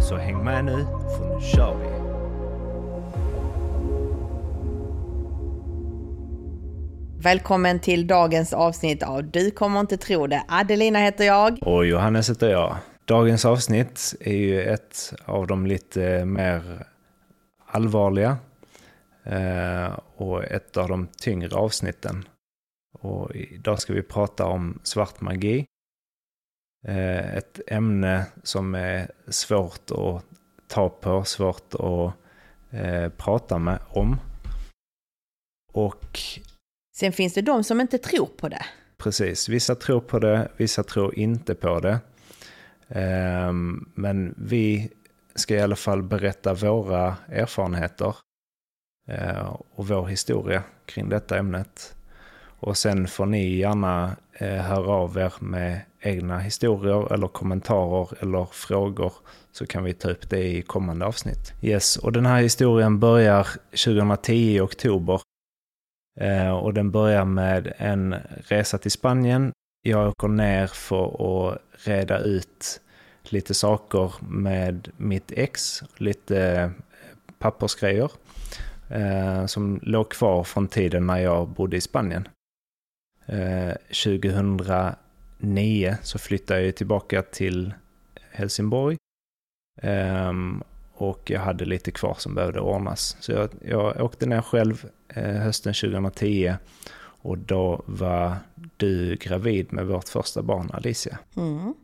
Så häng med nu, för nu kör vi! Välkommen till dagens avsnitt av Du kommer inte tro det. Adelina heter jag. Och Johannes heter jag. Dagens avsnitt är ju ett av de lite mer allvarliga eh, och ett av de tyngre avsnitten. Och idag ska vi prata om svart magi. Eh, ett ämne som är svårt att ta på, svårt att eh, prata med om. Och Sen finns det de som inte tror på det. Precis, vissa tror på det, vissa tror inte på det. Ehm, Men vi ska i alla fall berätta våra erfarenheter eh, och vår historia kring detta ämnet. Och sen får ni gärna höra av er med egna historier eller kommentarer eller frågor så kan vi ta upp det i kommande avsnitt. Yes, och den här historien börjar 2010 i oktober Eh, och den börjar med en resa till Spanien. Jag åker ner för att reda ut lite saker med mitt ex, lite pappersgrejer eh, som låg kvar från tiden när jag bodde i Spanien. Eh, 2009 så flyttade jag tillbaka till Helsingborg. Ehm, och jag hade lite kvar som behövde ordnas. Så jag, jag åkte ner själv eh, hösten 2010 och då var du gravid med vårt första barn Alicia. Mm.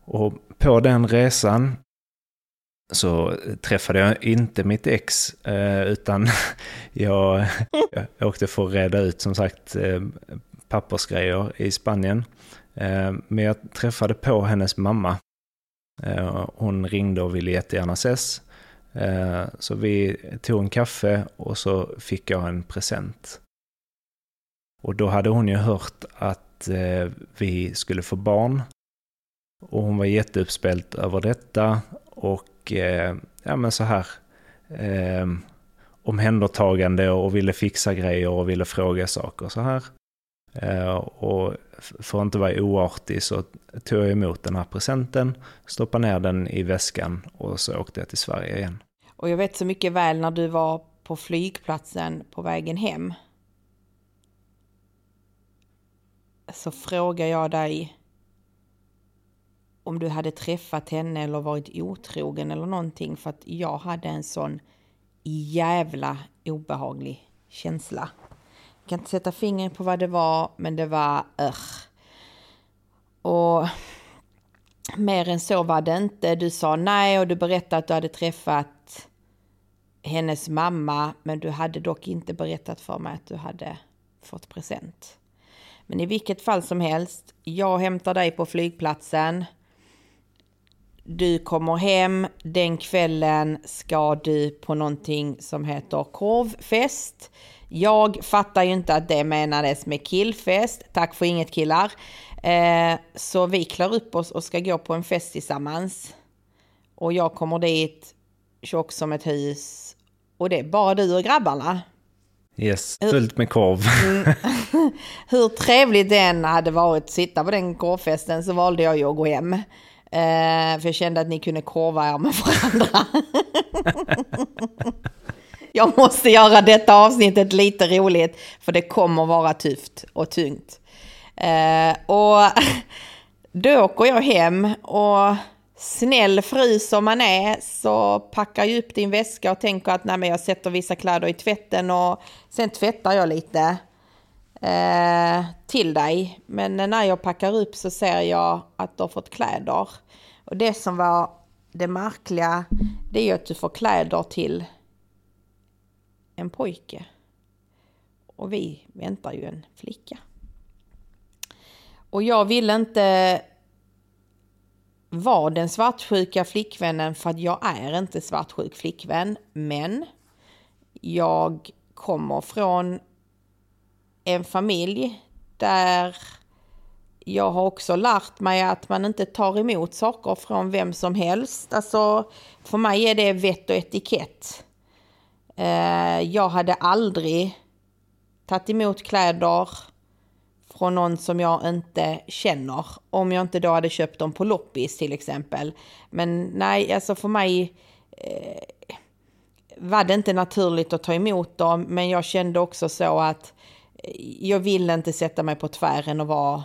Och på den resan så träffade jag inte mitt ex eh, utan jag, jag åkte för att reda ut som sagt eh, pappersgrejer i Spanien. Eh, men jag träffade på hennes mamma eh, Hon ringde och ville jättegärna ses. Eh, så vi tog en kaffe och så fick jag en present. Och då hade hon ju hört att vi skulle få barn. Och hon var jätteuppspelt över detta. Och ja men så här eh, omhändertagande och ville fixa grejer och ville fråga saker så här. Eh, Och för att inte vara oartig så tog jag emot den här presenten, stoppade ner den i väskan och så åkte jag till Sverige igen. Och jag vet så mycket väl när du var på flygplatsen på vägen hem. Så frågar jag dig om du hade träffat henne eller varit otrogen eller någonting för att jag hade en sån jävla obehaglig känsla. Jag kan inte sätta fingret på vad det var, men det var ugh. Och mer än så var det inte. Du sa nej och du berättade att du hade träffat hennes mamma, men du hade dock inte berättat för mig att du hade fått present. Men i vilket fall som helst, jag hämtar dig på flygplatsen. Du kommer hem, den kvällen ska du på någonting som heter korvfest. Jag fattar ju inte att det menades med killfest. Tack för inget killar. Eh, så vi klär upp oss och ska gå på en fest tillsammans. Och jag kommer dit, tjock som ett hus. Och det är bara du och grabbarna. Yes, fullt med korv. Hur trevligt det än hade varit att sitta på den korvfesten så valde jag ju att gå hem. Eh, för jag kände att ni kunde korva er med varandra. jag måste göra detta avsnittet lite roligt för det kommer vara tufft och tungt. Eh, och då åker jag hem och snäll fru som man är så packar jag upp din väska och tänker att nej, men jag sätter vissa kläder i tvätten och sen tvättar jag lite eh, till dig. Men när jag packar upp så ser jag att du har fått kläder. Och det som var det märkliga det är ju att du får kläder till en pojke. Och vi väntar ju en flicka. Och jag vill inte var den svartsjuka flickvännen för att jag är inte svartsjuk flickvän. Men jag kommer från en familj där jag har också lärt mig att man inte tar emot saker från vem som helst. Alltså, för mig är det vett och etikett. Eh, jag hade aldrig tagit emot kläder från någon som jag inte känner. Om jag inte då hade köpt dem på loppis till exempel. Men nej, alltså för mig eh, var det inte naturligt att ta emot dem. Men jag kände också så att eh, jag vill inte sätta mig på tvären och vara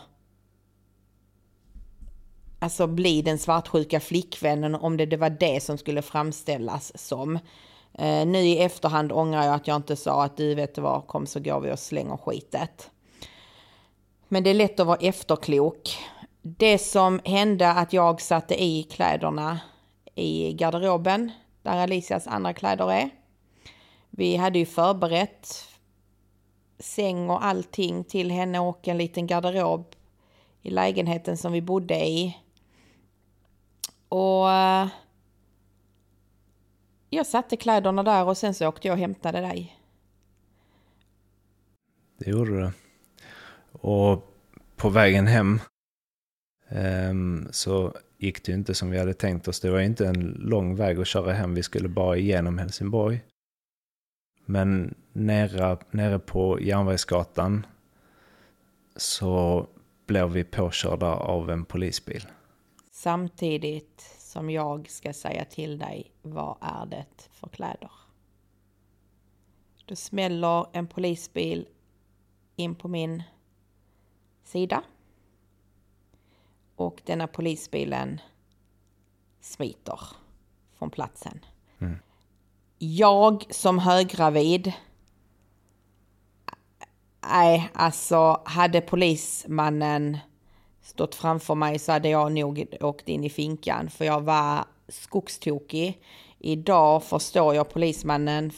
alltså bli den svartsjuka flickvännen om det, det var det som skulle framställas som. Eh, nu i efterhand ångrar jag att jag inte sa att du vet vad, kom så går vi och slänger skitet. Men det är lätt att vara efterklok. Det som hände att jag satte i kläderna i garderoben där Alicias andra kläder är. Vi hade ju förberett säng och allting till henne och en liten garderob i lägenheten som vi bodde i. Och eh, jag satte kläderna där och sen så åkte jag och hämtade dig. Det gjorde du. Och på vägen hem um, så gick det inte som vi hade tänkt oss. Det var inte en lång väg att köra hem. Vi skulle bara igenom Helsingborg. Men nere, nere på Järnvägsgatan så blev vi påkörda av en polisbil. Samtidigt som jag ska säga till dig vad är det för kläder. Då smäller en polisbil in på min sida. Och denna polisbilen smiter från platsen. Mm. Jag som höggravid Nej, alltså hade polismannen stått framför mig så hade jag nog åkt in i finkan för jag var skogstokig. Idag förstår jag polismannen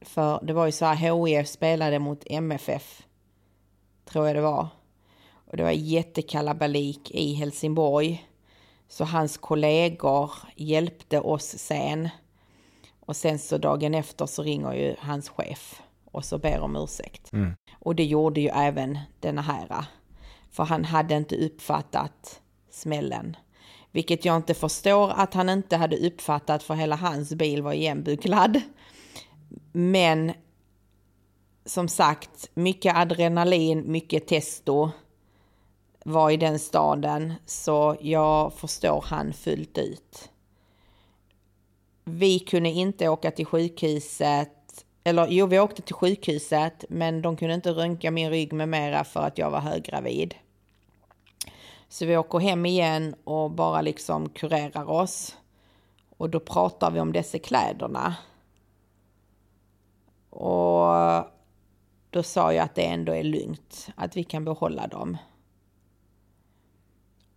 för det var ju så här HIF spelade mot MFF. Tror jag det var. Och det var jättekalabalik i Helsingborg. Så hans kollegor hjälpte oss sen. Och sen så dagen efter så ringer ju hans chef och så ber om ursäkt. Mm. Och det gjorde ju även denna här. För han hade inte uppfattat smällen. Vilket jag inte förstår att han inte hade uppfattat för hela hans bil var igenbuklad. Men som sagt, mycket adrenalin, mycket testo var i den staden. Så jag förstår han fullt ut. Vi kunde inte åka till sjukhuset eller jo, vi åkte till sjukhuset, men de kunde inte röntga min rygg med mera för att jag var höggravid. Så vi åker hem igen och bara liksom kurerar oss. Och då pratar vi om dessa kläderna. Och då sa jag att det ändå är lugnt, att vi kan behålla dem.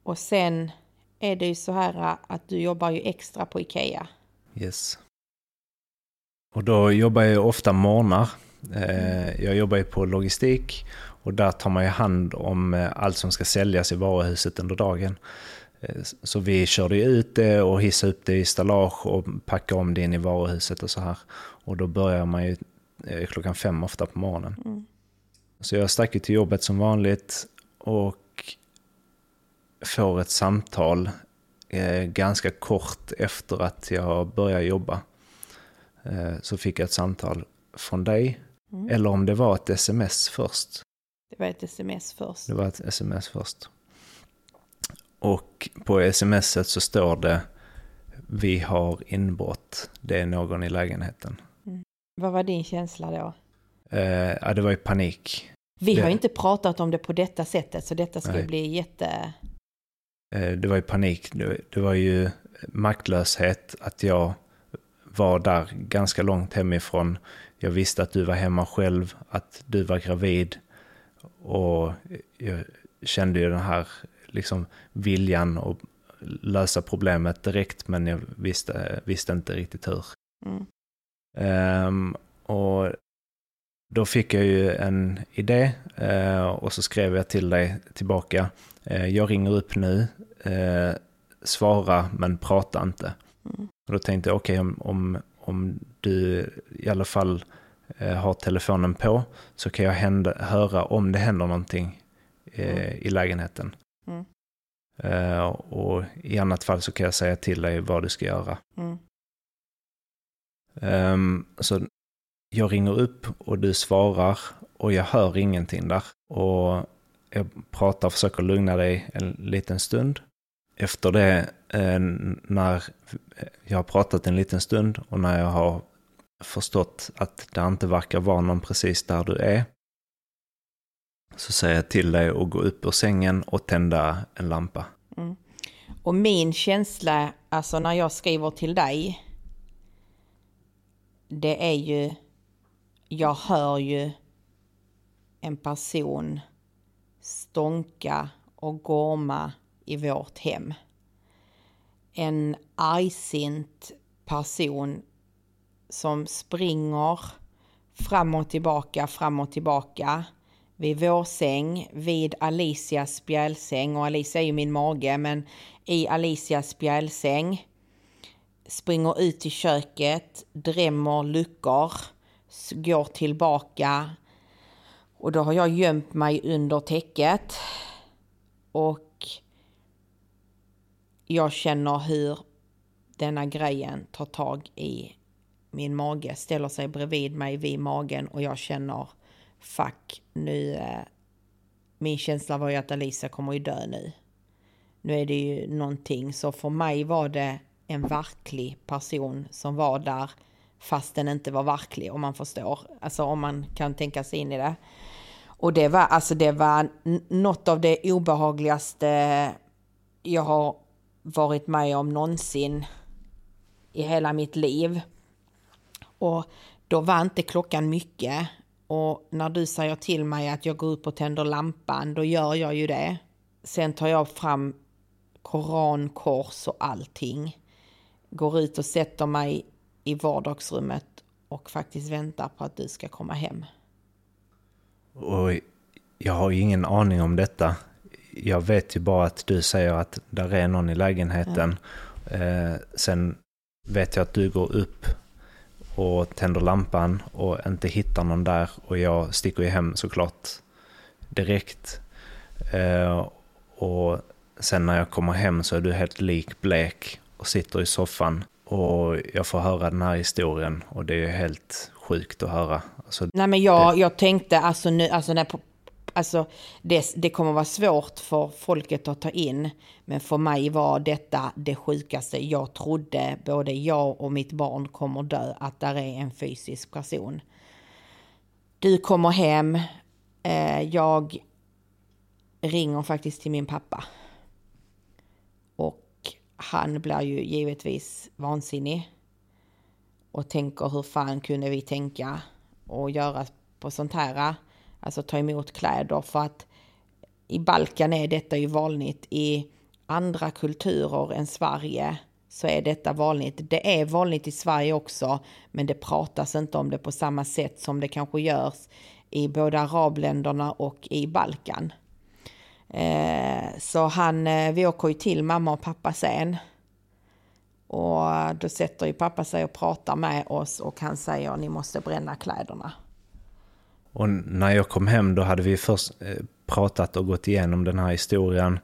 Och sen är det ju så här att du jobbar ju extra på Ikea. Yes. Och då jobbar jag ofta morgnar. Eh, jag jobbar ju på logistik och där tar man ju hand om eh, allt som ska säljas i varuhuset under dagen. Eh, så vi körde ut det och hissade upp det i stallage och packade om det in i varuhuset och så här. Och då börjar man ju klockan fem ofta på morgonen. Mm. Så jag stack till jobbet som vanligt och får ett samtal ganska kort efter att jag börjar jobba. Eh, så fick jag ett samtal från dig. Mm. Eller om det var ett sms först. Det var ett sms först. Det var ett sms först. Och på smset så står det vi har inbrott, det är någon i lägenheten. Mm. Vad var din känsla då? Eh, ja, det var ju panik. Vi det... har inte pratat om det på detta sättet, så detta ska Nej. bli jätte... Eh, det var ju panik, det, det var ju maktlöshet att jag var där ganska långt hemifrån. Jag visste att du var hemma själv, att du var gravid. Och jag kände ju den här liksom, viljan att lösa problemet direkt, men jag visste, visste inte riktigt hur. Mm. Um, och då fick jag ju en idé uh, och så skrev jag till dig tillbaka. Uh, jag ringer upp nu. Uh, svara men prata inte. Mm. Och då tänkte jag, okej okay, om, om, om du i alla fall eh, har telefonen på så kan jag hända, höra om det händer någonting eh, mm. i lägenheten. Mm. Eh, och i annat fall så kan jag säga till dig vad du ska göra. Um, så jag ringer upp och du svarar och jag hör ingenting där. Och jag pratar och försöker lugna dig en liten stund. Efter det, eh, när jag har pratat en liten stund och när jag har förstått att det inte verkar vara någon precis där du är, så säger jag till dig att gå upp ur sängen och tända en lampa. Mm. Och min känsla, alltså när jag skriver till dig, det är ju, jag hör ju en person stånka och gorma i vårt hem. En argsint person som springer fram och tillbaka, fram och tillbaka vid vår säng, vid Alicias spjälsäng. Och Alicia är ju min mage, men i Alicias spjälsäng. Springer ut i köket, drämmer luckor, går tillbaka. Och då har jag gömt mig under täcket. Och jag känner hur denna grejen tar tag i min mage, ställer sig bredvid mig vid magen och jag känner fuck, nu... Eh, min känsla var ju att Alisa kommer ju dö nu. Nu är det ju någonting, så för mig var det en verklig person som var där fast den inte var verklig om man förstår. Alltså om man kan tänka sig in i det. Och det var alltså det var något av det obehagligaste jag har varit med om någonsin i hela mitt liv. Och då var inte klockan mycket. Och när du säger till mig att jag går upp och tänder lampan, då gör jag ju det. Sen tar jag fram koran, kors och allting. Går ut och sätter mig i vardagsrummet och faktiskt väntar på att du ska komma hem. Och jag har ju ingen aning om detta. Jag vet ju bara att du säger att där är någon i lägenheten. Eh, sen vet jag att du går upp och tänder lampan och inte hittar någon där och jag sticker ju hem såklart direkt. Eh, och sen när jag kommer hem så är du helt likblek och sitter i soffan och jag får höra den här historien och det är helt sjukt att höra. Alltså, Nej men jag, det... jag tänkte alltså nu, alltså när Alltså det, det kommer vara svårt för folket att ta in. Men för mig var detta det sjukaste. Jag trodde både jag och mitt barn kommer dö. Att där är en fysisk person. Du kommer hem. Eh, jag ringer faktiskt till min pappa. Och han blir ju givetvis vansinnig. Och tänker hur fan kunde vi tänka och göra på sånt här alltså ta emot kläder för att i Balkan är detta ju vanligt. I andra kulturer än Sverige så är detta vanligt. Det är vanligt i Sverige också, men det pratas inte om det på samma sätt som det kanske görs i både arabländerna och i Balkan. Eh, så han, eh, vi åker ju till mamma och pappa sen. Och då sätter ju pappa sig och pratar med oss och han säger ni måste bränna kläderna. Och när jag kom hem då hade vi först eh, pratat och gått igenom den här historien.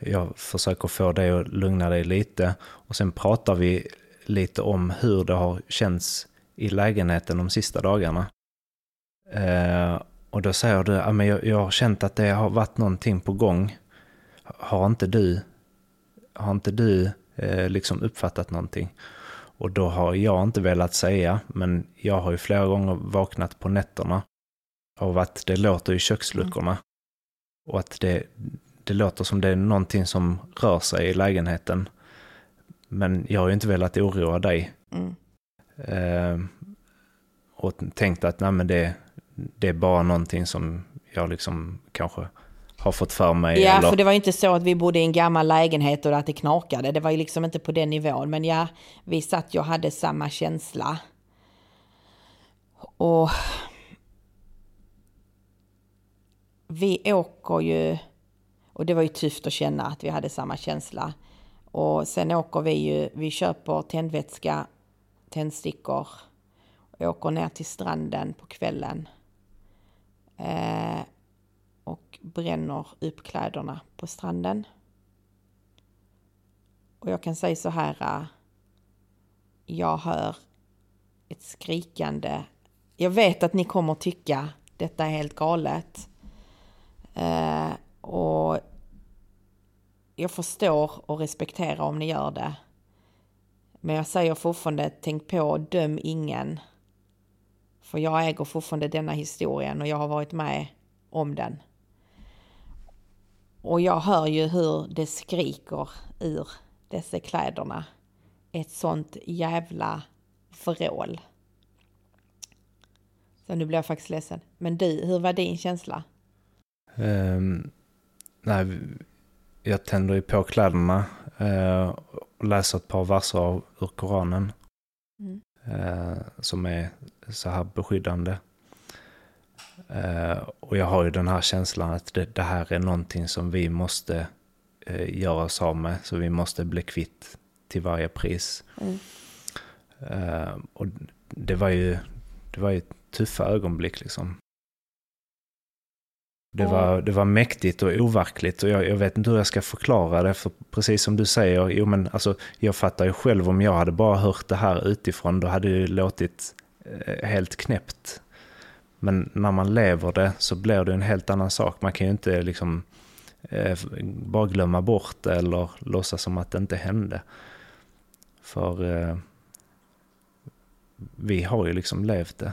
Jag försöker få dig att lugna dig lite. Och sen pratar vi lite om hur det har känts i lägenheten de sista dagarna. Eh, och då säger du, ja, men jag, jag har känt att det har varit någonting på gång. Har inte du, har inte du eh, liksom uppfattat någonting? Och då har jag inte velat säga, men jag har ju flera gånger vaknat på nätterna av att det låter i köksluckorna. Mm. Och att det, det låter som det är någonting som rör sig i lägenheten. Men jag har ju inte velat oroa dig. Mm. Eh, och tänkt att nej, men det, det är bara någonting som jag liksom kanske har fått för mig. Ja, eller... för det var ju inte så att vi bodde i en gammal lägenhet och att det knakade. Det var ju liksom inte på den nivån. Men ja, vi satt och hade samma känsla. Och vi åker ju, och det var ju tufft att känna att vi hade samma känsla. Och sen åker vi ju, vi köper tändvätska, tändstickor, och åker ner till stranden på kvällen. Eh, och bränner upp kläderna på stranden. Och jag kan säga så här, eh, jag hör ett skrikande. Jag vet att ni kommer tycka detta är helt galet. Eh, och jag förstår och respekterar om ni gör det. Men jag säger fortfarande, tänk på, döm ingen. För jag äger fortfarande denna historien och jag har varit med om den. Och jag hör ju hur det skriker ur dessa kläderna. Ett sånt jävla vrål. Så nu blir jag faktiskt ledsen. Men du, hur var din känsla? Um, nej, jag tänder ju på kläderna uh, och läser ett par verser ur Koranen. Mm. Uh, som är så här beskyddande. Uh, och jag har ju den här känslan att det, det här är någonting som vi måste uh, göra oss av med. Så vi måste bli kvitt till varje pris. Mm. Uh, och det var ju, det var ju tuffa ögonblick liksom. Det var, det var mäktigt och overkligt och jag, jag, vet inte hur jag ska förklara det. För precis som du säger, jo men alltså, jag fattar ju själv om jag hade bara hört det här utifrån, då hade det låtit eh, helt knäppt. Men när man lever det så blir det en helt annan sak. Man kan ju inte liksom eh, bara glömma bort det eller låtsas som att det inte hände. För eh, vi har ju liksom levt det.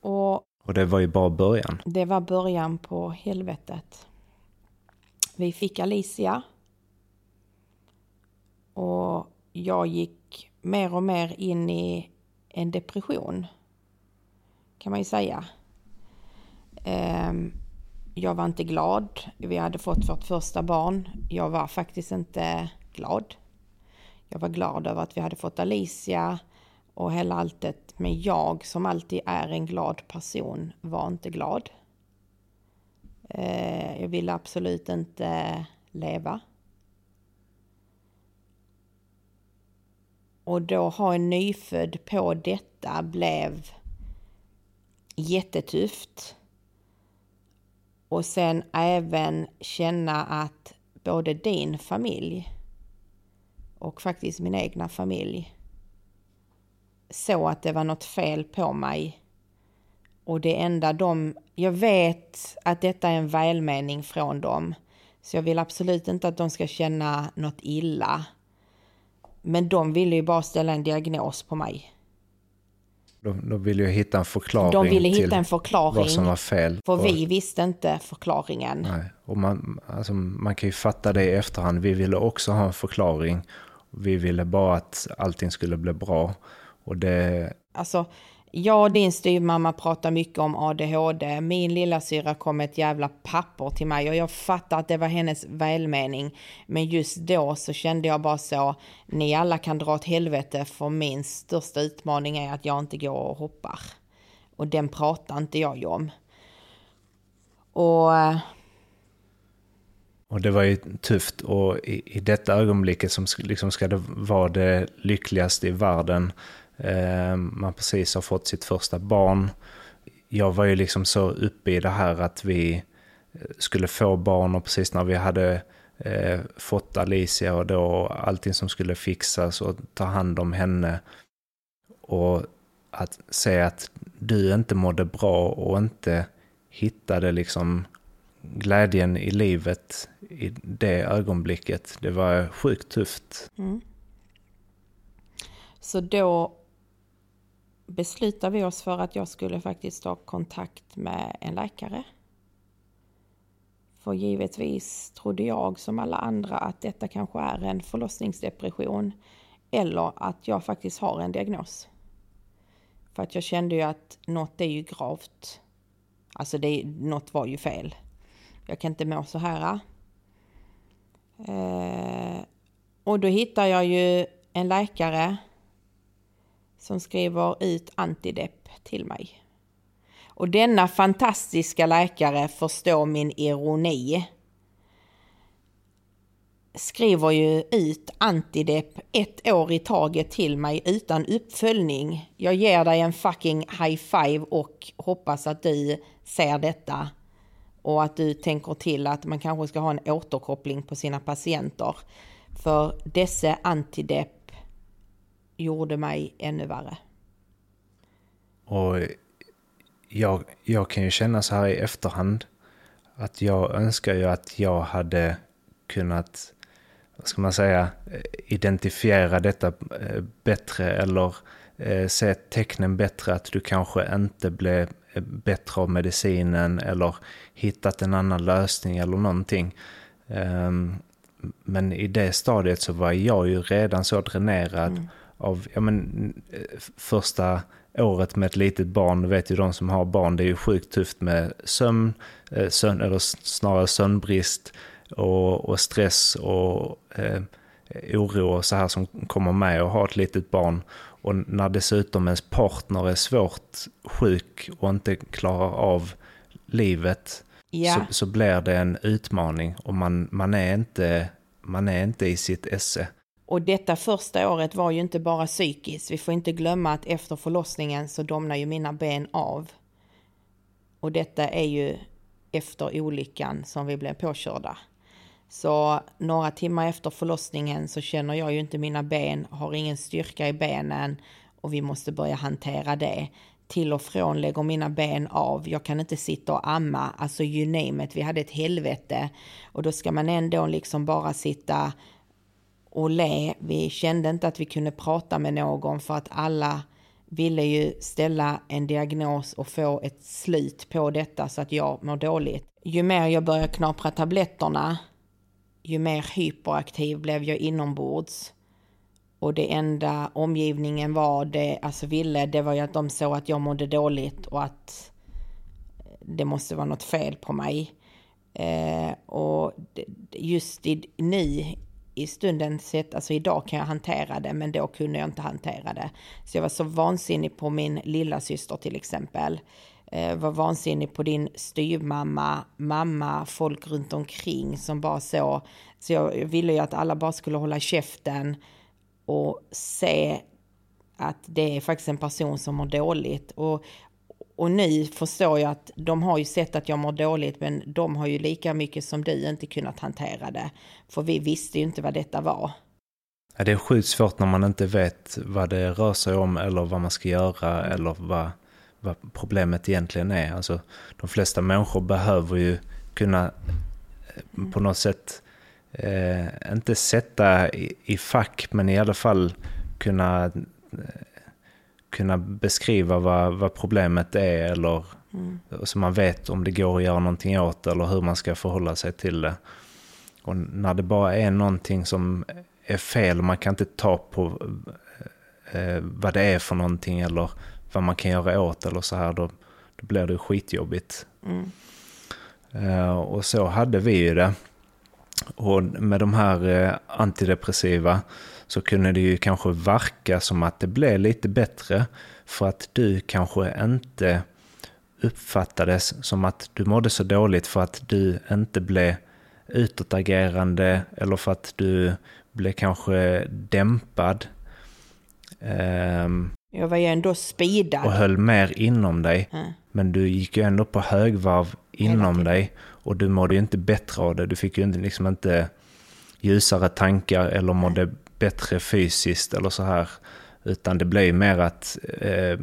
Och, och det var ju bara början. Det var början på helvetet. Vi fick Alicia. Och jag gick mer och mer in i en depression. Kan man ju säga. Ehm, jag var inte glad. Vi hade fått vårt första barn. Jag var faktiskt inte glad. Jag var glad över att vi hade fått Alicia och hela alltet. Men jag som alltid är en glad person var inte glad. Eh, jag ville absolut inte leva. Och då ha en nyfödd på detta blev jättetufft. Och sen även känna att både din familj och faktiskt min egna familj så att det var något fel på mig. Och det enda de... Jag vet att detta är en välmening från dem. Så jag vill absolut inte att de ska känna något illa. Men de ville ju bara ställa en diagnos på mig. De, de ville ju hitta en förklaring de ville hitta en förklaring, vad som var fel. För och, vi visste inte förklaringen. Nej, och man, alltså, man kan ju fatta det i efterhand. Vi ville också ha en förklaring. Vi ville bara att allting skulle bli bra. Och det... Alltså, jag och din styvmamma pratar mycket om ADHD. Min lilla syra kom ett jävla papper till mig och jag fattar att det var hennes välmening. Men just då så kände jag bara så, ni alla kan dra åt helvete för min största utmaning är att jag inte går och hoppar. Och den pratar inte jag ju om. Och... Eh, och det var ju tufft och i, i detta ögonblicket som liksom ska det vara det lyckligaste i världen Eh, man precis har fått sitt första barn. Jag var ju liksom så uppe i det här att vi eh, skulle få barn och precis när vi hade eh, fått Alicia och då allting som skulle fixas och ta hand om henne. Och att säga att du inte mådde bra och inte hittade liksom glädjen i livet i det ögonblicket. Det var sjukt tufft. Mm. Så då beslutade vi oss för att jag skulle faktiskt ta kontakt med en läkare. För givetvis trodde jag som alla andra att detta kanske är en förlossningsdepression eller att jag faktiskt har en diagnos. För att jag kände ju att något är ju gravt. Alltså det, något var ju fel. Jag kan inte må så här. Eh, och då hittar jag ju en läkare som skriver ut antidepp till mig. Och denna fantastiska läkare förstår min ironi. skriver ju ut antidepp ett år i taget till mig utan uppföljning. Jag ger dig en fucking high five och hoppas att du ser detta och att du tänker till att man kanske ska ha en återkoppling på sina patienter. För dessa antidepp gjorde mig ännu värre. Och jag, jag kan ju känna så här i efterhand att jag önskar ju att jag hade kunnat, vad ska man säga, identifiera detta eh, bättre eller eh, se tecknen bättre att du kanske inte blev bättre av medicinen eller hittat en annan lösning eller någonting. Ehm, men i det stadiet så var jag ju redan så dränerad mm. Av, ja men första året med ett litet barn, vet ju de som har barn, det är ju sjukt tufft med sömn, eh, sömn eller snarare sömnbrist och, och stress och eh, oro och så här som kommer med att ha ett litet barn. Och när dessutom ens partner är svårt sjuk och inte klarar av livet ja. så, så blir det en utmaning och man, man, är inte, man är inte i sitt esse. Och detta första året var ju inte bara psykiskt. Vi får inte glömma att efter förlossningen så domnar ju mina ben av. Och detta är ju efter olyckan som vi blev påkörda. Så några timmar efter förlossningen så känner jag ju inte mina ben, har ingen styrka i benen och vi måste börja hantera det. Till och från lägger mina ben av, jag kan inte sitta och amma, alltså you name it, vi hade ett helvete. Och då ska man ändå liksom bara sitta och le. Vi kände inte att vi kunde prata med någon för att alla ville ju ställa en diagnos och få ett slut på detta så att jag mår dåligt. Ju mer jag börjar knapra tabletterna ju mer hyperaktiv blev jag inombords. Och det enda omgivningen var det, alltså ville, det var ju att de såg att jag mådde dåligt och att eh, det måste vara något fel på mig. Eh, och just i, nu i stunden sett, alltså idag kan jag hantera det, men då kunde jag inte hantera det. Så jag var så vansinnig på min lilla syster till exempel eh, var vansinnig på din styvmamma, mamma, folk runt omkring som bara så. Så jag ville ju att alla bara skulle hålla käften och se att det är faktiskt en person som mår dåligt. Och, och nu förstår jag att de har ju sett att jag mår dåligt men de har ju lika mycket som du inte kunnat hantera det. För vi visste ju inte vad detta var. Ja, det är sjukt svårt när man inte vet vad det rör sig om eller vad man ska göra eller vad, vad problemet egentligen är. Alltså, de flesta människor behöver ju kunna eh, på något sätt, eh, inte sätta i, i, fack, men i alla fall kunna, eh, kunna beskriva vad, vad problemet är eller mm. så man vet om det går att göra någonting åt eller hur man ska förhålla sig till det. Och när det bara är någonting som är fel, man kan inte ta på eh, vad det är för någonting eller vad man kan göra åt eller så här, då, då blir det skitjobbigt. Mm. Uh, och så hade vi ju det. Och med de här uh, antidepressiva så kunde det ju kanske verka som att det blev lite bättre för att du kanske inte uppfattades som att du mådde så dåligt för att du inte blev utåtagerande eller för att du blev kanske dämpad. Um, jag var ju ändå speedad. Och höll mer inom dig. Mm. Men du gick ju ändå på högvarv inom dig. Och du mådde ju inte bättre av det. Du fick ju liksom inte ljusare tankar eller mådde mm bättre fysiskt eller så här. Utan det blir ju mer att eh,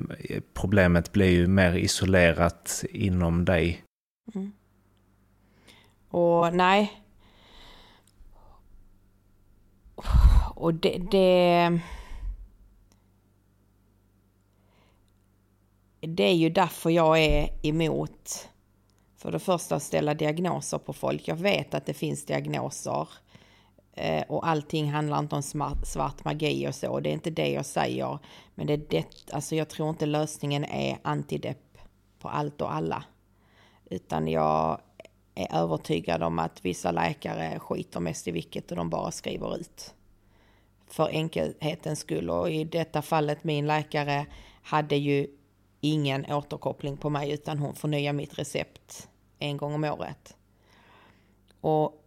problemet blir ju mer isolerat inom dig. Mm. Och nej. Och det, det det är ju därför jag är emot för det första att ställa diagnoser på folk. Jag vet att det finns diagnoser eh, Eh, och allting handlar inte om smart, svart magi och så. Det är inte det jag säger. Men det är det, alltså jag tror inte lösningen är antidepp på allt och alla. Utan jag är övertygad om att vissa läkare skiter mest i vilket och de bara skriver ut. För enkelhetens skull. Och i detta fallet min läkare hade ju ingen återkoppling på mig utan hon förnyar mitt recept en gång om året. Och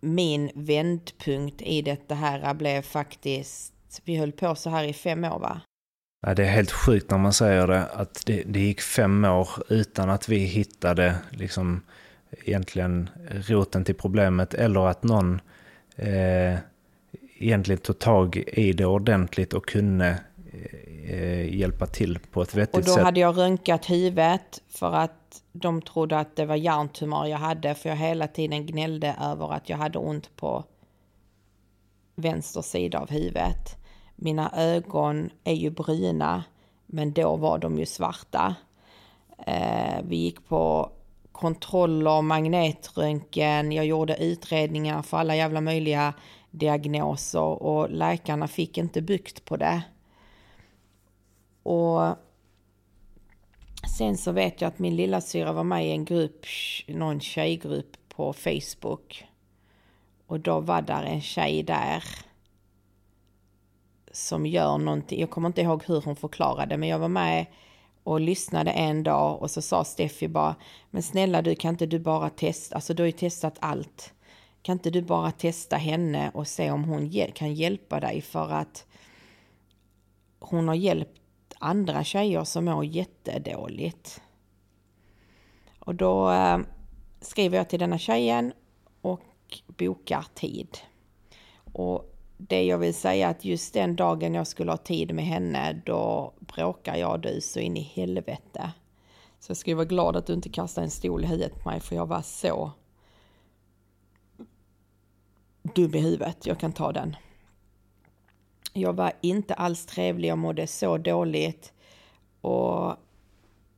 min vändpunkt i detta här blev faktiskt, vi höll på så här i fem år va? Ja, det är helt sjukt när man säger det, att det, det gick fem år utan att vi hittade liksom egentligen roten till problemet eller att någon eh, egentligen tog tag i det ordentligt och kunde eh, eh, hjälpa till på ett vettigt sätt. Och då sätt. hade jag röntgat huvudet för att de trodde att det var hjärntumör jag hade för jag hela tiden gnällde över att jag hade ont på vänster sida av huvudet. Mina ögon är ju bruna men då var de ju svarta. Eh, vi gick på kontroller, magnetröntgen, jag gjorde utredningar för alla jävla möjliga diagnoser och läkarna fick inte bukt på det. Och sen så vet jag att min lilla syra var med i en grupp, någon tjejgrupp på Facebook. Och då var där en tjej där som gör någonting. Jag kommer inte ihåg hur hon förklarade, men jag var med och lyssnade en dag och så sa Steffi bara, men snälla du kan inte du bara testa, alltså du har ju testat allt. Kan inte du bara testa henne och se om hon kan hjälpa dig för att hon har hjälpt andra tjejer som mår jättedåligt. Och då eh, skriver jag till denna tjejen och bokar tid. Och det jag vill säga att just den dagen jag skulle ha tid med henne, då bråkar jag du så in i helvete. Så jag ska vara glad att du inte kastade en stol i huvudet på mig, för jag var så dum i huvudet. Jag kan ta den. Jag var inte alls trevlig, jag mådde så dåligt. Och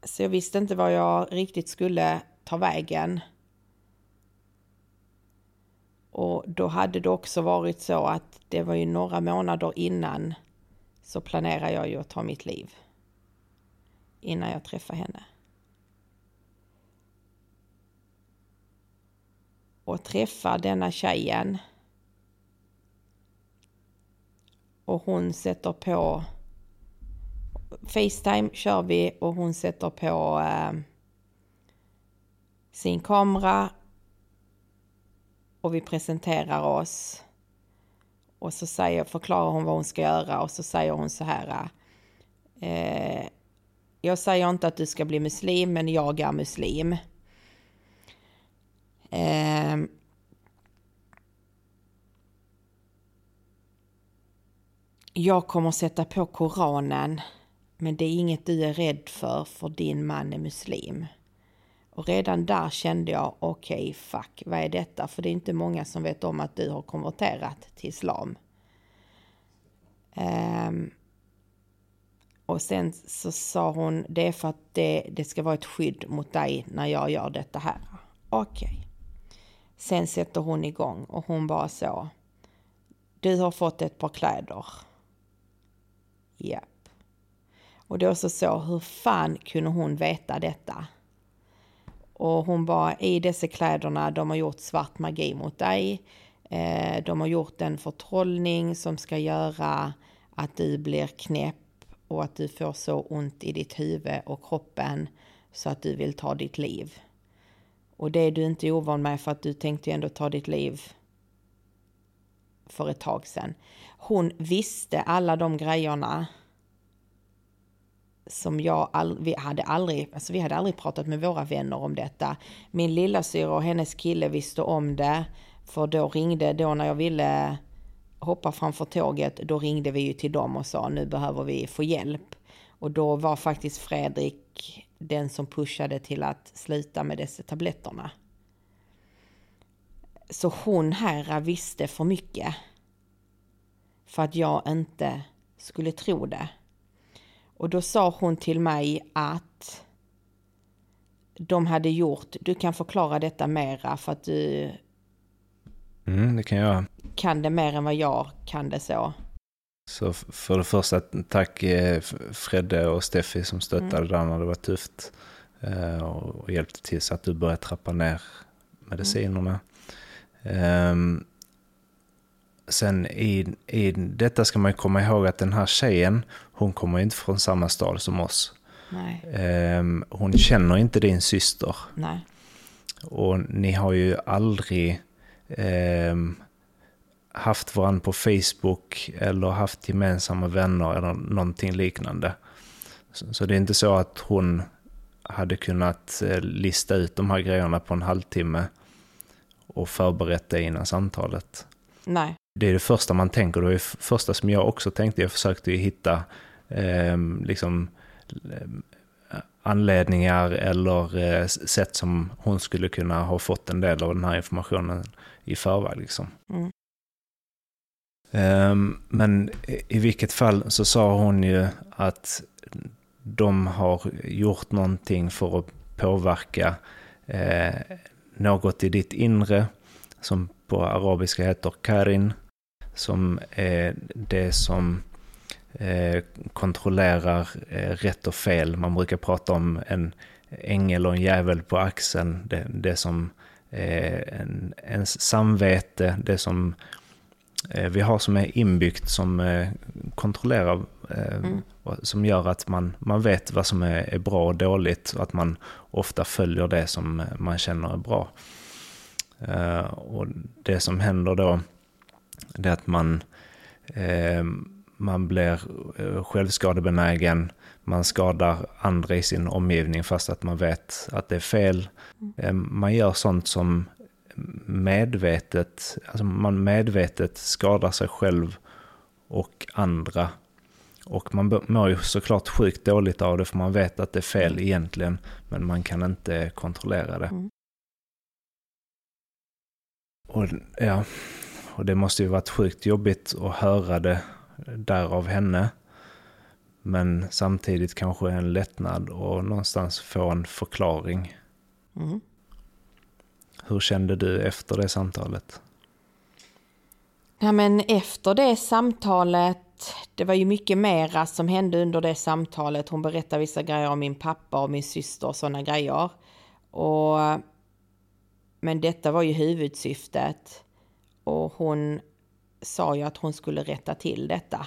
så jag visste inte vad jag riktigt skulle ta vägen. Och då hade det också varit så att det var ju några månader innan så planerade jag ju att ta mitt liv. Innan jag träffade henne. Och träffa denna tjejen. Och hon sätter på Facetime kör vi och hon sätter på eh, sin kamera och vi presenterar oss. Och så säger, förklarar hon vad hon ska göra och så säger hon så här. Eh, jag säger inte att du ska bli muslim, men jag är muslim. Eh, jag kommer sätta på Koranen, men det är inget du är rädd för, för din man är muslim. Och redan där kände jag, okej, okay, fuck, vad är detta? För det är inte många som vet om att du har konverterat till islam. Um, och sen så sa hon, det är för att det, det ska vara ett skydd mot dig när jag gör detta här. Okej. Okay. Sen sätter hon igång och hon bara så, du har fått ett par kläder. Japp. Och då så så, hur fan kunde hon veta detta? Och hon bara, i dessa kläderna, de har gjort svart magi mot dig. Eh, de har gjort en förtrollning som ska göra att du blir knäpp och att du får så ont i ditt huvud och kroppen så att du vill ta ditt liv. Och det är du inte ovan med för att du tänkte ändå ta ditt liv för ett tag sedan. Hon visste alla de grejerna som jag all, vi hade aldrig, alltså vi hade aldrig pratat med våra vänner om detta. Min lillasyrra och hennes kille visste om det, för då ringde, då när jag ville hoppa framför tåget, då ringde vi ju till dem och sa nu behöver vi få hjälp. Och då var faktiskt Fredrik den som pushade till att sluta med dessa tabletterna. Så hon här eh, visste för mycket. För att jag inte skulle tro det. Och då sa hon till mig att de hade gjort, du kan förklara detta mera för att du mm, det kan jag. kan det mer än vad jag kan det så. Så för det första, tack eh, Fredde och Steffi som stöttade mm. där när det var tufft. Eh, och hjälpte till så att du började trappa ner medicinerna. Mm. Sen i, i detta ska man komma ihåg att den här tjejen, hon kommer inte från samma stad som oss. Um, hon känner inte din syster. Nej. Och ni har ju aldrig eh, haft varandra på Facebook eller haft gemensamma vänner eller någonting liknande. Så, så det är inte så att hon hade kunnat eh, lista ut de här grejerna på en halvtimme och förberett det innan samtalet. Nej. Det är det första man tänker, det var det första som jag också tänkte. Jag försökte ju hitta eh, liksom, eh, anledningar eller eh, sätt som hon skulle kunna ha fått en del av den här informationen i förväg. Liksom. Mm. Eh, men i vilket fall så sa hon ju att de har gjort någonting för att påverka eh, något i ditt inre, som på arabiska heter karin, som är det som eh, kontrollerar eh, rätt och fel. Man brukar prata om en ängel och en djävul på axeln, det, det som är en, ens samvete, det som eh, vi har som är inbyggt som eh, kontrollerar eh, mm som gör att man, man vet vad som är, är bra och dåligt och att man ofta följer det som man känner är bra. Uh, och det som händer då, det är att man, uh, man blir uh, självskadebenägen, man skadar andra i sin omgivning fast att man vet att det är fel. Mm. man gör sånt som medvetet, alltså man medvetet skadar sig själv och andra och man mår ju såklart sjukt dåligt av det för man vet att det är fel egentligen men man kan inte kontrollera det. Mm. Och, ja, och det måste ju varit sjukt jobbigt att höra det där av henne. Men samtidigt kanske en lättnad och någonstans få en förklaring. Mm. Hur kände du efter det samtalet? Ja, men efter det samtalet det var ju mycket mera som hände under det samtalet. Hon berättade vissa grejer om min pappa och min syster och sådana grejer. Och, men detta var ju huvudsyftet. Och hon sa ju att hon skulle rätta till detta.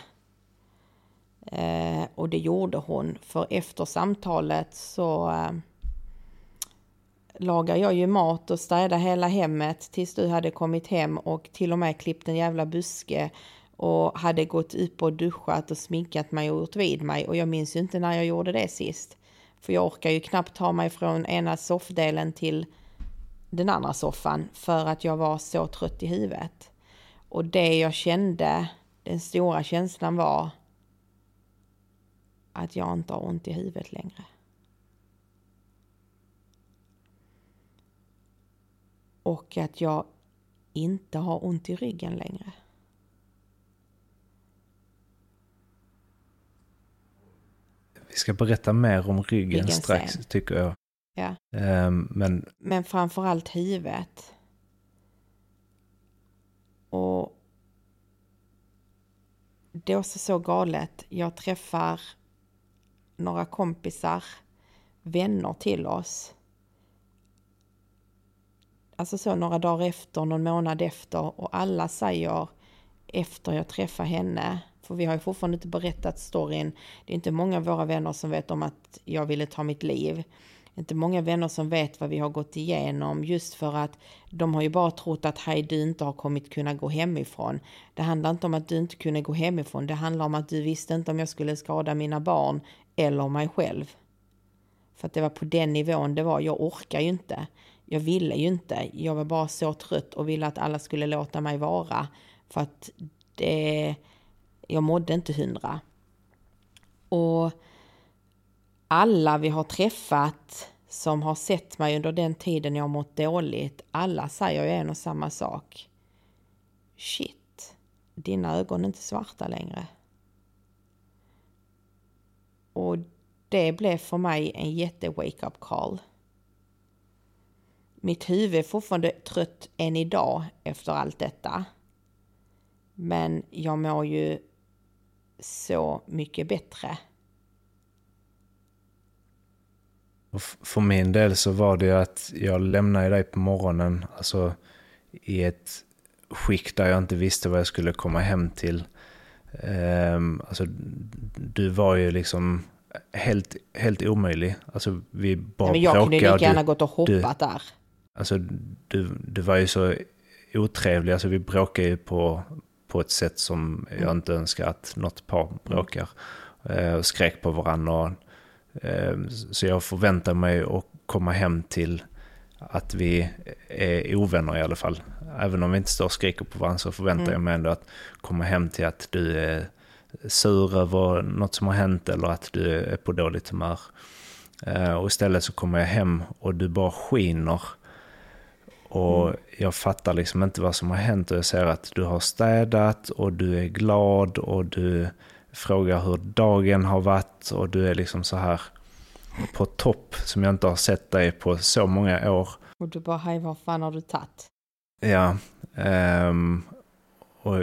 Eh, och det gjorde hon, för efter samtalet så eh, lagade jag ju mat och städade hela hemmet tills du hade kommit hem och till och med klippt en jävla buske och hade gått upp och duschat och sminkat mig och gjort vid mig och jag minns ju inte när jag gjorde det sist. För jag orkar ju knappt ta mig från ena soffdelen till den andra soffan för att jag var så trött i huvudet. Och det jag kände, den stora känslan var att jag inte har ont i huvudet längre. Och att jag inte har ont i ryggen längre. Vi ska berätta mer om ryggen, ryggen strax, sen. tycker jag. Ja. Um, men... men framförallt huvudet. Och det är också så galet. Jag träffar några kompisar, vänner till oss. Alltså så några dagar efter, någon månad efter och alla säger efter jag träffar henne för vi har ju fortfarande inte berättat storyn. Det är inte många av våra vänner som vet om att jag ville ta mitt liv. Inte många vänner som vet vad vi har gått igenom just för att de har ju bara trott att hej du inte har kommit kunna gå hemifrån. Det handlar inte om att du inte kunde gå hemifrån. Det handlar om att du visste inte om jag skulle skada mina barn eller mig själv. För att det var på den nivån det var. Jag orkar ju inte. Jag ville ju inte. Jag var bara så trött och ville att alla skulle låta mig vara. För att det jag mådde inte hundra. Och alla vi har träffat som har sett mig under den tiden jag mått dåligt, alla säger ju en och samma sak. Shit, dina ögon är inte svarta längre. Och det blev för mig en jätte wake-up call. Mitt huvud är fortfarande trött än idag efter allt detta. Men jag mår ju så mycket bättre. Och för min del så var det att jag lämnade dig på morgonen, alltså i ett skick där jag inte visste vad jag skulle komma hem till. Um, alltså, du var ju liksom helt, helt omöjlig. Alltså, vi bara Nej, men jag kunde lika gärna gått och hoppat du, där. Alltså, du, du var ju så otrevlig, alltså vi bråkar ju på, på ett sätt som jag inte önskar att något par bråkar. Eh, och skrek på varandra. Och, eh, så jag förväntar mig att komma hem till att vi är ovänner i alla fall. Även om vi inte står och skriker på varandra så förväntar Mm. jag mig ändå att komma hem till att du är sur över något som har hänt eller att du är på dåligt humör. Eh, Och istället så kommer jag hem och du bara skiner. Och jag fattar liksom inte vad som har hänt och jag ser att du har städat och du är glad och du frågar hur dagen har varit och du är liksom så här på topp som jag inte har sett dig på så många år. Och du bara, hej vad fan har du tagit? Ja, ehm, och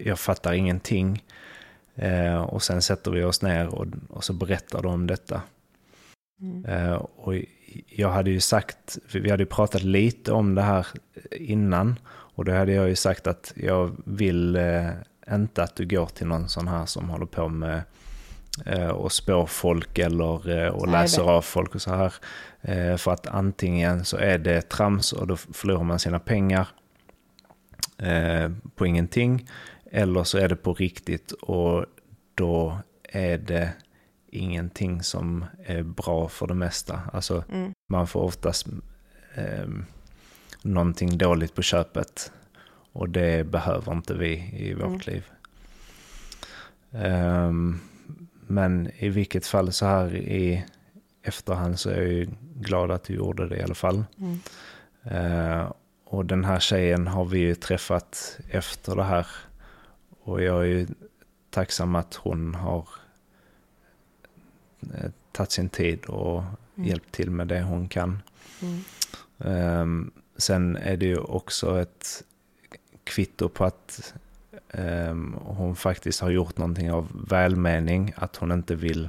jag fattar ingenting. Eh, och sen sätter vi oss ner och, och så berättar du om detta. Mm. Eh, och jag hade ju sagt, vi hade ju pratat lite om det här innan. Och då hade jag ju sagt att jag vill eh, inte att du går till någon sån här som håller på med eh, och spår folk eller eh, och läser av folk och så här. Eh, för att antingen så är det trams och då förlorar man sina pengar på ingenting. Eller så är det på riktigt och då är det ingenting som är bra för det mesta. Alltså Mm. man får oftast eh, någonting dåligt på köpet. Och det behöver inte vi i vårt Mm. liv. Ehm, men i vilket fall så här i efterhand så är jag ju glad att du gjorde det i alla fall. Mm. Eh, och den här tjejen har vi ju träffat efter det här. Och jag är ju tacksam att hon har eh, tagit sin tid och Mm. hjälpt till med det hon kan. Mm. Ehm, sen är det ju också ett kvitto på att ehm, hon faktiskt har gjort någonting av välmening. Att hon inte vill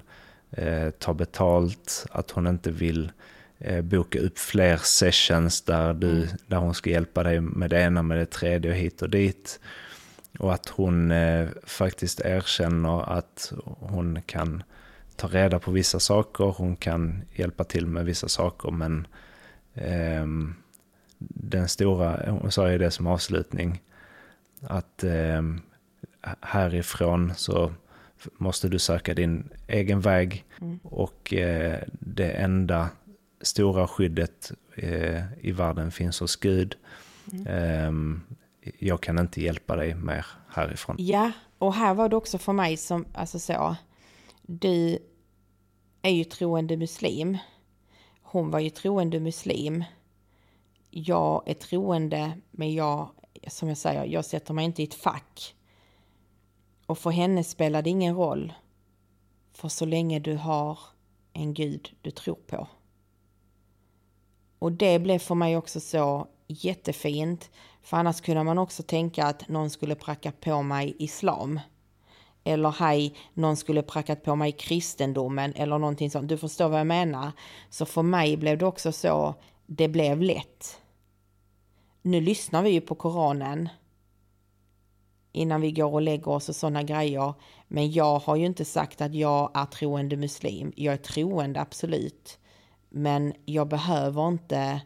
eh, ta betalt, att hon inte vill eh, boka upp fler sessions där, du, där hon ska hjälpa dig med det ena, med det tredje och hit och dit. Och att hon eh, faktiskt erkänner att hon kan ta reda på vissa saker, hon kan hjälpa till med vissa saker, men ehm, den stora, hon sa ju det som avslutning, att ehm, härifrån så måste du söka din egen väg Mm. och eh, det enda stora skyddet eh, i världen finns hos Gud. Mm. Ehm, jag kan inte hjälpa dig mer härifrån. Ja, och här var det också för mig som, alltså så, du är ju troende muslim. Hon var ju troende muslim. Jag är troende, men jag, som jag säger, jag sätter mig inte i ett fack. Och för henne spelar det ingen roll. För så länge du har en gud du tror på. Och det blev för mig också så jättefint. För annars kunde man också tänka att någon skulle pracka på mig islam. Eller hej, någon skulle prackat på mig kristendomen eller någonting sånt. Du förstår vad jag menar. Så för mig blev det också så, det blev lätt. Nu lyssnar vi ju på Koranen innan vi går och lägger oss och sådana grejer. Men jag har ju inte sagt att jag är troende muslim. Jag är troende, absolut. Men jag behöver inte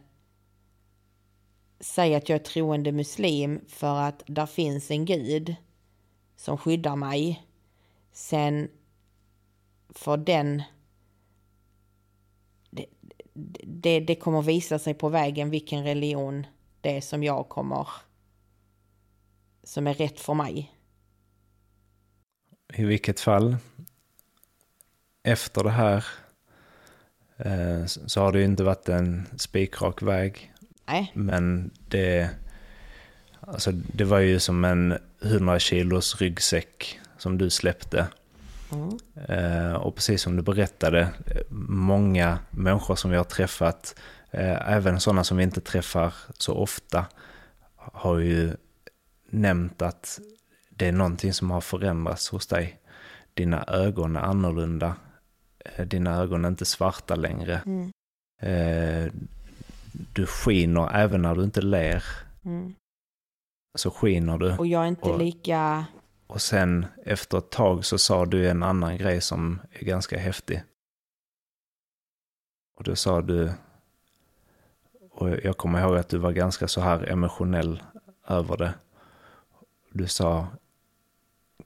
säga att jag är troende muslim för att där finns en gud som skyddar mig. Sen för den det, det, det kommer visa sig på vägen vilken religion det som jag kommer som är rätt för mig. I vilket fall, efter det här eh, så har det ju inte varit en spikrak väg. Nej, Men det, alltså det var ju som en 100 kilos ryggsäck som du släppte. Mm. Eh, och precis som du berättade, eh, många människor som vi har träffat, även sådana som vi inte träffar så ofta, har ju nämnt att det är någonting som har förändrats hos dig. Dina ögon är annorlunda. Eh, Dina ögon är inte svarta längre. Mm. Eh, du skiner även när du inte ler. Mm. Så skiner du. Och jag är inte Och- lika... Och sen efter ett tag så sa du en annan grej som är ganska häftig. Och då sa du, och jag kommer ihåg att du var ganska så här emotionell över det. Du sa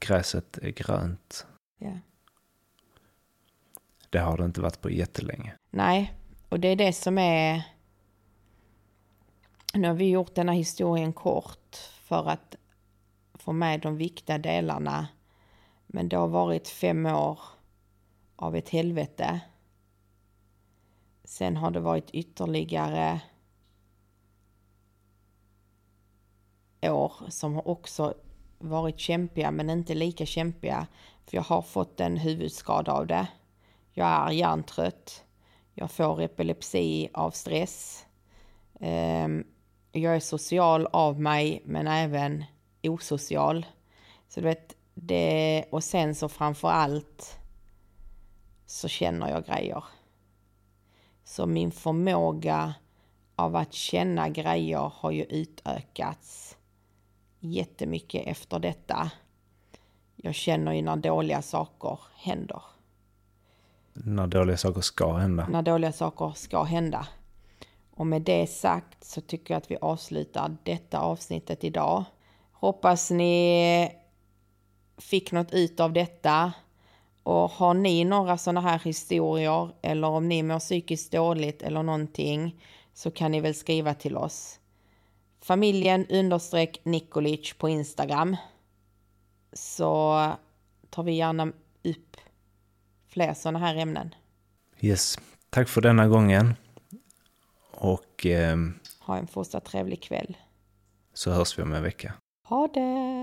gräset är grönt. Ja. Det har det inte varit på jättelänge. Nej, och det är det som är... Nu har vi gjort den här historien kort för att få med de viktiga delarna. Men det har varit fem år av ett helvete. Sen har det varit ytterligare år som har också varit kämpiga men inte lika kämpiga. För jag har fått en huvudskada av det. Jag är hjärntrött. Jag får epilepsi av stress. Ehm, jag är social av mig men även osocial. Så du vet, det, och sen så framför allt så känner jag grejer. Så min förmåga av att känna grejer har ju utökats jättemycket efter detta. Jag känner ju när dåliga saker händer. När dåliga saker ska hända. När dåliga saker ska hända. Och med det sagt så tycker jag att vi avslutar detta avsnittet idag. Hoppas ni fick något ut av detta. Och har ni några sådana här historier eller om ni mår psykiskt dåligt eller någonting så kan ni väl skriva till oss. Familjen understreck Nikolic på Instagram. Så tar vi gärna upp fler sådana här ämnen. Yes, tack för denna gången. Och eh, Ha en fortsatt trevlig kväll. så hörs vi om en vecka. Ha det!